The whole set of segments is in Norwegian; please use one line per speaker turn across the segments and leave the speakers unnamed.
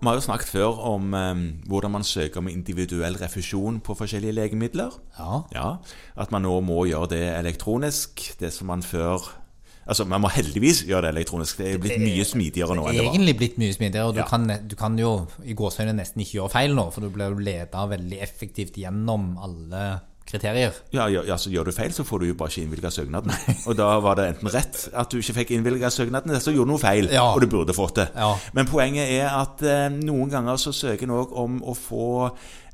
Vi har jo snakket før om eh, hvordan man søker om individuell refusjon på forskjellige legemidler.
Ja.
Ja, At man nå må gjøre det elektronisk. Det som man før Altså, man må heldigvis gjøre det elektronisk. Det er blitt mye smidigere nå enn det var.
Egentlig blitt mye smidigere, og du,
Ja.
kan, du kan jo i gåsehøyde nesten ikke gjøre feil nå, for du blir leda veldig effektivt gjennom alle kriterier.
Ja, ja, ja, så Gjør du feil, så får du jo bare ikke innvilga søknaden. Og da var det enten rett at du ikke fikk innvilga søknaden, eller så gjorde du noe feil,
Ja.
og du burde fått det.
Ja.
Men poenget er at eh, noen ganger så søker en òg om å få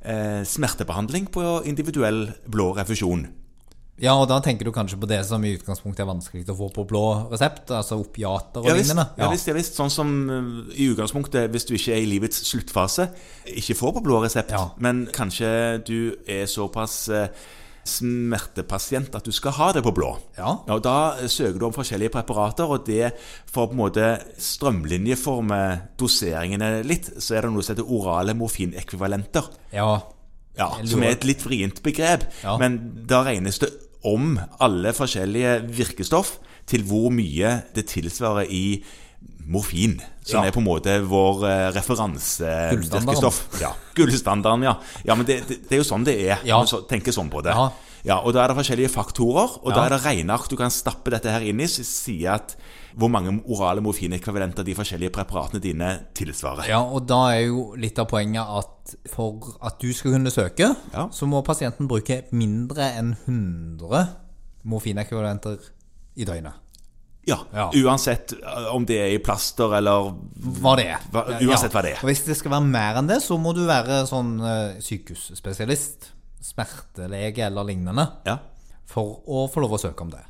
eh, smertebehandling på individuell blå refusjon.
Ja, og da tenker du kanskje på det som i utgangspunktet er vanskelig å få på blå resept, altså opiater og
Ja
lignende.
ja, visst, ja, visst. Sånn som eh, i utgangspunktet, hvis du ikke er i livets sluttfase, ikke får på blå resept,
Ja.
men kanskje du er såpass eh, smertepasient at du skal ha det på blå.
Ja.
og Da søker du om forskjellige preparater, og det for på en måte strømlinjeforme doseringene litt, så er det noe som heter orale morfinekvivalenter.
ja.
Ja, som er et litt vrient begrep.
Ja.
Men da regnes det om alle forskjellige virkestoff til hvor mye det tilsvarer i morfin. Som
Ja.
er på en måte vår eh, referansevirkestoff.
Gullstandarden.
Ja, Gullstandarden, ja. ja men det, det, det er jo sånn det er.
Ja.
så- tenker sånn på det.
Ja.
Ja, og da er det forskjellige faktorer, og da er det regneark du kan stappe dette her inn i, som sier at hvor mange orale morfinekvivalenter de forskjellige preparatene dine tilsvarer.
Ja, og da er jo litt av poenget at for at du skal kunne søke,
Ja.
så må pasienten bruke mindre enn 100 morfinekvivalenter i døgnet.
Ja,
Ja.
Uansett eh, om det er i plaster eller
Hva det er.
Uansett hva det er.
Og hvis det skal være mer enn det, så må du være sånn eh, sykehusspesialist, smertelege eller lignende,
Ja,
for å få lov å søke om det.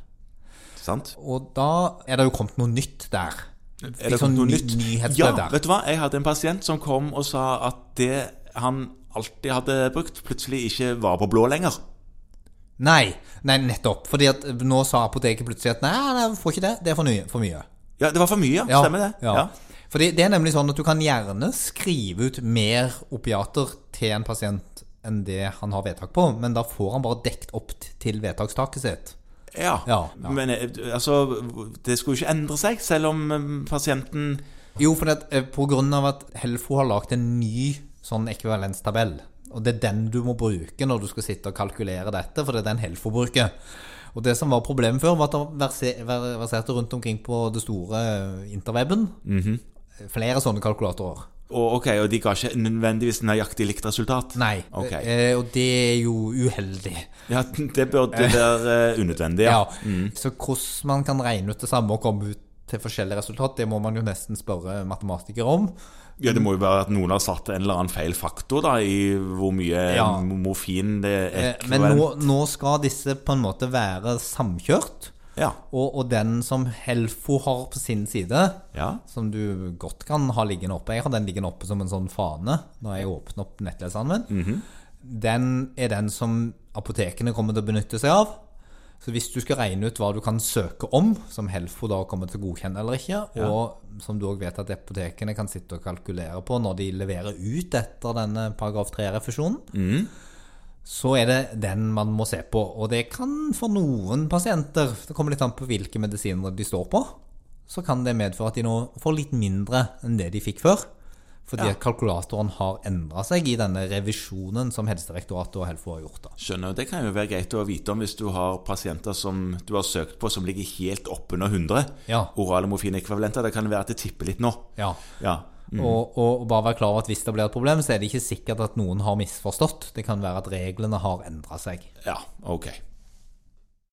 sant?
Og da er det jo kommet noe nytt der.
Er det
sånn
noe nytt? Ja,
der.
vet du hva? Jeg hadde en pasient som kom og sa at det han alltid hadde brukt, plutselig ikke var på blå lenger.
Nei, nei, nettopp. Fordi at nå sa apoteket plutselig at nei, nei, får ikke det. Det er for, nye, for mye.
Ja, det var for mye, ja. Stemmer det?
Ja. Fordi det er nemlig sånn at du kan gjerne skrive ut mer opiater til en pasient enn det han har vedtak på, men da får han bare dekt opp til vedtakstaket sitt.
Ja.
Ja, ja.
Men eh, altså, det skulle jo ikke endre seg, selv om eh, pasienten
Jo, for det, pga. på grunn av at Helfo har lagd en ny sånn ekvivalenstabell, og det er den du må bruke når du skal sitte og kalkulere dette, for det er den Helfo bruker. Og det som var problemet før, var at det verserte rundt omkring på det store interweben flere sånne kalkulatorer.
Og, ok, og de ga ikke nødvendigvis nøyaktig likt resultat?
Nei,
okay.
eh, og det er jo uheldig.
Ja, det burde være eh, unødvendig, ja.
Ja. Så hvordan man kan regne ut det samme og komme ut til forskjellige resultat, det må man jo nesten spørre matematikere om.
Ja, Det må jo være at noen har satt en eller annen feil faktor da i hvor mye
Ja.
morfin det er.
Eh, Men nå, nå skal disse på en måte være samkjørt.
Ja.
Og, og den som Helfo har på sin side,
ja.
som du godt kan ha liggende oppe Jeg har den liggende oppe som en sånn fane når jeg åpner opp nettleseren min. Den er den som apotekene kommer til å benytte seg av. Så hvis du skal regne ut hva du kan søke om, som Helfo da kommer til å godkjenne eller ikke, og som du òg vet at apotekene kan sitte og kalkulere på når de leverer ut etter denne paragraf 3-refusjonen, så er det den man må se på. Og det kan for noen pasienter, det kommer litt an på hvilke medisiner de står på, så kan det medføre at de nå får litt mindre enn det de fikk før. Fordi
Ja.
kalkulatoren har endra seg i denne revisjonen som Helsedirektoratet og Helfo har gjort. da.
Skjønner. Det kan jo være greit å vite om hvis du har pasienter som du har søkt på som ligger helt oppunder 100
Ja.
orale morfinekvivalenter. Det kan være at det tipper litt nå.
Ja.
Ja.
Og, og, og bare være klar over at hvis det blir et problem, så er det ikke sikkert at noen har misforstått. Det kan være at reglene har endra seg.
Ja, ok.